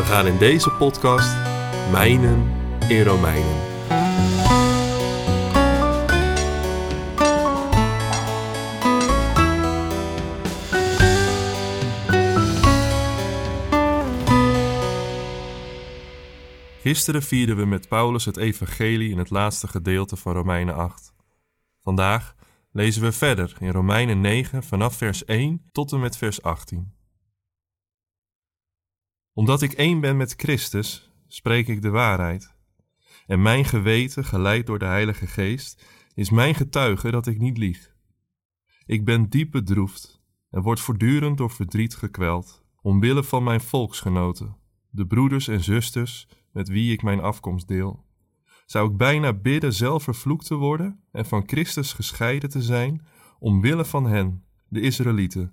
We gaan in deze podcast mijnen in Romeinen. Gisteren vierden we met Paulus het evangelie in het laatste gedeelte van Romeinen 8. Vandaag lezen we verder in Romeinen 9 vanaf vers 1 tot en met vers 18. Omdat ik één ben met Christus, spreek ik de waarheid. En mijn geweten, geleid door de Heilige Geest, is mijn getuige dat ik niet lieg. Ik ben diep bedroefd en word voortdurend door verdriet gekweld, omwille van mijn volksgenoten, de broeders en zusters met wie ik mijn afkomst deel. Zou ik bijna bidden zelf vervloekt te worden en van Christus gescheiden te zijn, omwille van hen, de Israëlieten,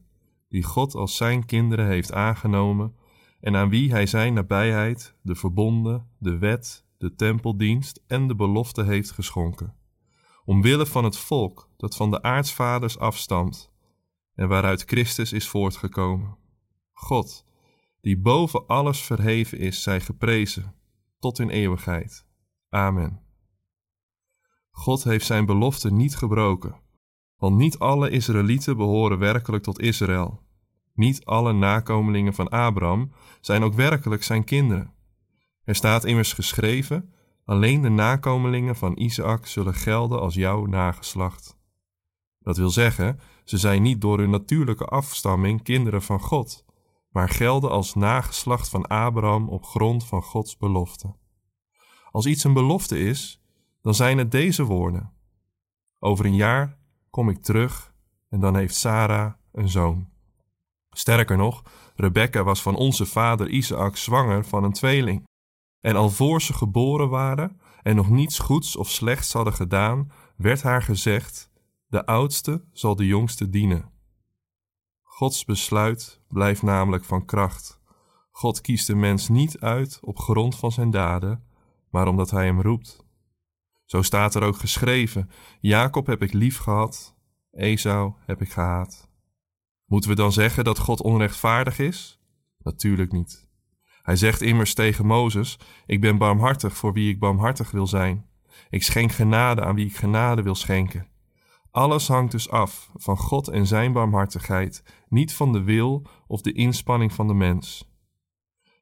die God als zijn kinderen heeft aangenomen en aan wie hij zijn nabijheid, de verbonden, de wet, de tempeldienst en de belofte heeft geschonken. Omwille van het volk dat van de aartsvaders afstamt en waaruit Christus is voortgekomen. God, die boven alles verheven is, zij geprezen tot in eeuwigheid. Amen. God heeft zijn belofte niet gebroken, want niet alle Israëlieten behoren werkelijk tot Israël. Niet alle nakomelingen van Abraham zijn ook werkelijk zijn kinderen. Er staat immers geschreven: alleen de nakomelingen van Isaac zullen gelden als jouw nageslacht. Dat wil zeggen, ze zijn niet door hun natuurlijke afstamming kinderen van God, maar gelden als nageslacht van Abraham op grond van Gods belofte. Als iets een belofte is, dan zijn het deze woorden: Over een jaar kom ik terug en dan heeft Sarah een zoon. Sterker nog, Rebecca was van onze vader Isaac zwanger van een tweeling. En al voor ze geboren waren en nog niets goeds of slechts hadden gedaan, werd haar gezegd: De oudste zal de jongste dienen. Gods besluit blijft namelijk van kracht. God kiest de mens niet uit op grond van zijn daden, maar omdat hij hem roept. Zo staat er ook geschreven: Jacob heb ik lief gehad, Esau heb ik gehaat. Moeten we dan zeggen dat God onrechtvaardig is? Natuurlijk niet. Hij zegt immers tegen Mozes: Ik ben barmhartig voor wie ik barmhartig wil zijn. Ik schenk genade aan wie ik genade wil schenken. Alles hangt dus af van God en zijn barmhartigheid, niet van de wil of de inspanning van de mens.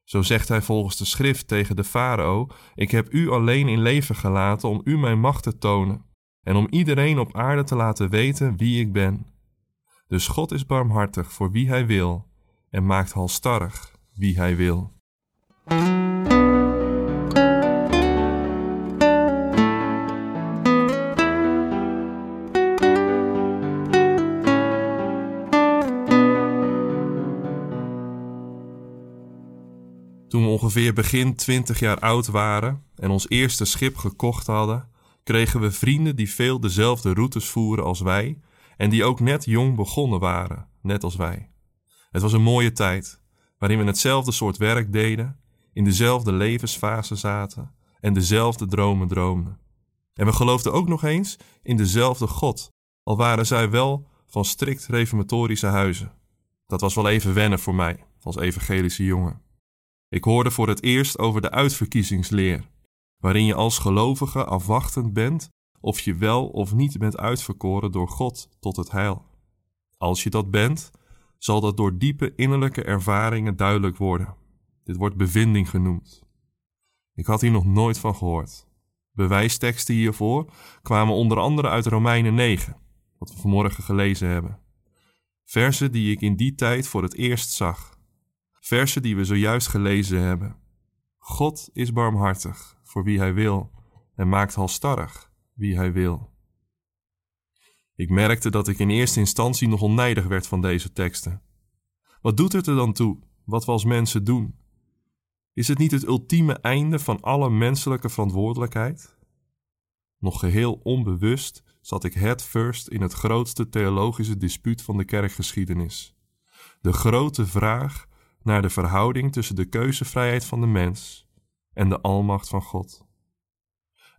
Zo zegt hij volgens de schrift tegen de farao: Ik heb u alleen in leven gelaten om u mijn macht te tonen en om iedereen op aarde te laten weten wie ik ben. Dus God is barmhartig voor wie hij wil en maakt halstarrig wie hij wil. Toen we ongeveer begin 20 jaar oud waren en ons eerste schip gekocht hadden, kregen we vrienden die veel dezelfde routes voeren als wij en die ook net jong begonnen waren, net als wij. Het was een mooie tijd, waarin we hetzelfde soort werk deden, in dezelfde levensfase zaten en dezelfde dromen droomden. En we geloofden ook nog eens in dezelfde God, al waren zij wel van strikt reformatorische huizen. Dat was wel even wennen voor mij, als evangelische jongen. Ik hoorde voor het eerst over de uitverkiezingsleer, waarin je als gelovige afwachtend bent of je wel of niet bent uitverkoren door God tot het heil. Als je dat bent, zal dat door diepe innerlijke ervaringen duidelijk worden. Dit wordt bevinding genoemd. Ik had hier nog nooit van gehoord. Bewijsteksten hiervoor kwamen onder andere uit Romeinen 9, wat we vanmorgen gelezen hebben. Versen die ik in die tijd voor het eerst zag. Versen die we zojuist gelezen hebben. God is barmhartig voor wie hij wil en maakt halstarrig wie hij wil. Ik merkte dat ik in eerste instantie nog onnijdig werd van deze teksten. Wat doet het er dan toe wat we als mensen doen? Is het niet het ultieme einde van alle menselijke verantwoordelijkheid? Nog geheel onbewust zat ik head first in het grootste theologische dispuut van de kerkgeschiedenis. De grote vraag naar de verhouding tussen de keuzevrijheid van de mens en de almacht van God.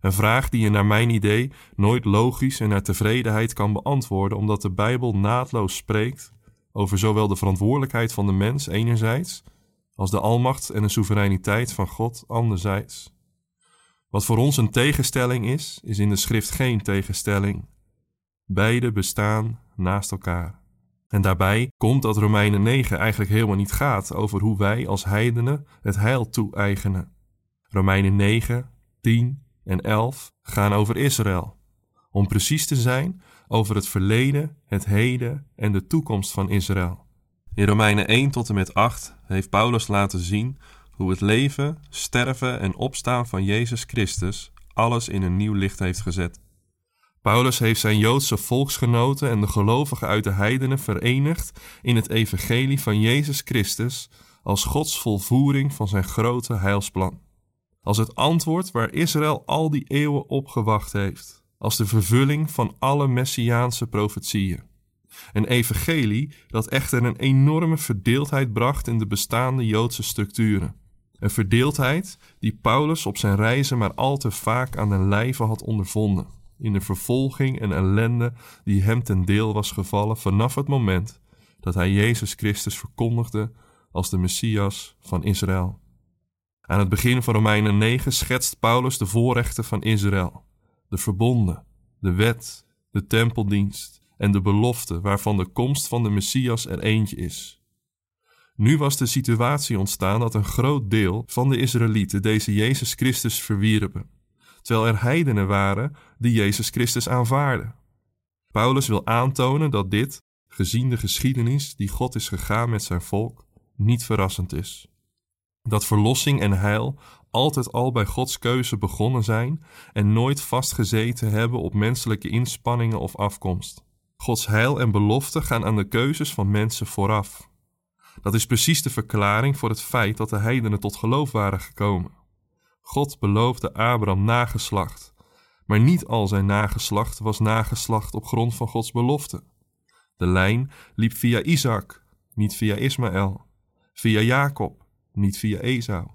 Een vraag die je naar mijn idee nooit logisch en naar tevredenheid kan beantwoorden, omdat de Bijbel naadloos spreekt over zowel de verantwoordelijkheid van de mens enerzijds, als de almacht en de soevereiniteit van God anderzijds. Wat voor ons een tegenstelling is, is in de schrift geen tegenstelling. Beide bestaan naast elkaar. En daarbij komt dat Romeinen 9 eigenlijk helemaal niet gaat over hoe wij als heidenen het heil toe-eigenen. Romeinen 9, 10 en 11 gaan over Israël. Om precies te zijn, over het verleden, het heden en de toekomst van Israël. In Romeinen 1 tot en met 8 heeft Paulus laten zien hoe het leven, sterven en opstaan van Jezus Christus alles in een nieuw licht heeft gezet. Paulus heeft zijn Joodse volksgenoten en de gelovigen uit de heidenen verenigd in het evangelie van Jezus Christus als Gods volvoering van zijn grote heilsplan. Als het antwoord waar Israël al die eeuwen op gewacht heeft, als de vervulling van alle messiaanse profetieën. Een evangelie dat echter een enorme verdeeldheid bracht in de bestaande Joodse structuren. Een verdeeldheid die Paulus op zijn reizen maar al te vaak aan de lijve had ondervonden, in de vervolging en ellende die hem ten deel was gevallen vanaf het moment dat hij Jezus Christus verkondigde als de Messias van Israël. Aan het begin van Romeinen 9 schetst Paulus de voorrechten van Israël, de verbonden, de wet, de tempeldienst en de belofte waarvan de komst van de Messias er eentje is. Nu was de situatie ontstaan dat een groot deel van de Israëlieten deze Jezus Christus verwierpen, terwijl er heidenen waren die Jezus Christus aanvaarden. Paulus wil aantonen dat dit, gezien de geschiedenis die God is gegaan met zijn volk, niet verrassend is. Dat verlossing en heil altijd al bij Gods keuze begonnen zijn en nooit vastgezeten hebben op menselijke inspanningen of afkomst. Gods heil en belofte gaan aan de keuzes van mensen vooraf. Dat is precies de verklaring voor het feit dat de heidenen tot geloof waren gekomen. God beloofde Abraham nageslacht, maar niet al zijn nageslacht was nageslacht op grond van Gods belofte. De lijn liep via Isaac, niet via Ismaël, via Jacob, niet via Esau.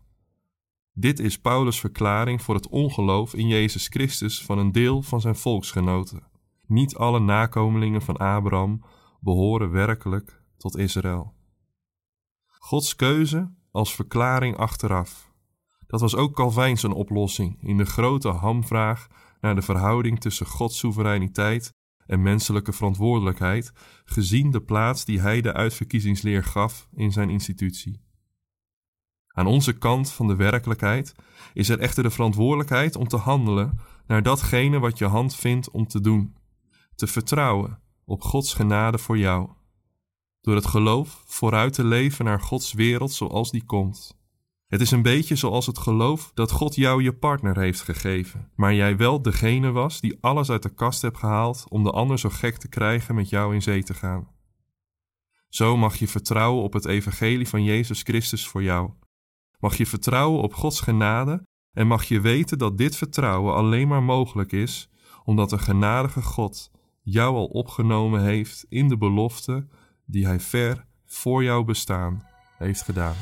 Dit is Paulus' verklaring voor het ongeloof in Jezus Christus van een deel van zijn volksgenoten. Niet alle nakomelingen van Abraham behoren werkelijk tot Israël. Gods keuze als verklaring achteraf. Dat was ook Calvijn zijn oplossing in de grote hamvraag naar de verhouding tussen Gods soevereiniteit en menselijke verantwoordelijkheid, gezien de plaats die hij de uitverkiezingsleer gaf in zijn institutie. Aan onze kant van de werkelijkheid is er echter de verantwoordelijkheid om te handelen naar datgene wat je hand vindt om te doen, te vertrouwen op Gods genade voor jou, door het geloof vooruit te leven naar Gods wereld zoals die komt. Het is een beetje zoals het geloof dat God jou je partner heeft gegeven, maar jij wel degene was die alles uit de kast hebt gehaald om de ander zo gek te krijgen met jou in zee te gaan. Zo mag je vertrouwen op het evangelie van Jezus Christus voor jou mag je vertrouwen op Gods genade en mag je weten dat dit vertrouwen alleen maar mogelijk is omdat een genadige God jou al opgenomen heeft in de belofte die Hij ver voor jouw bestaan heeft gedaan.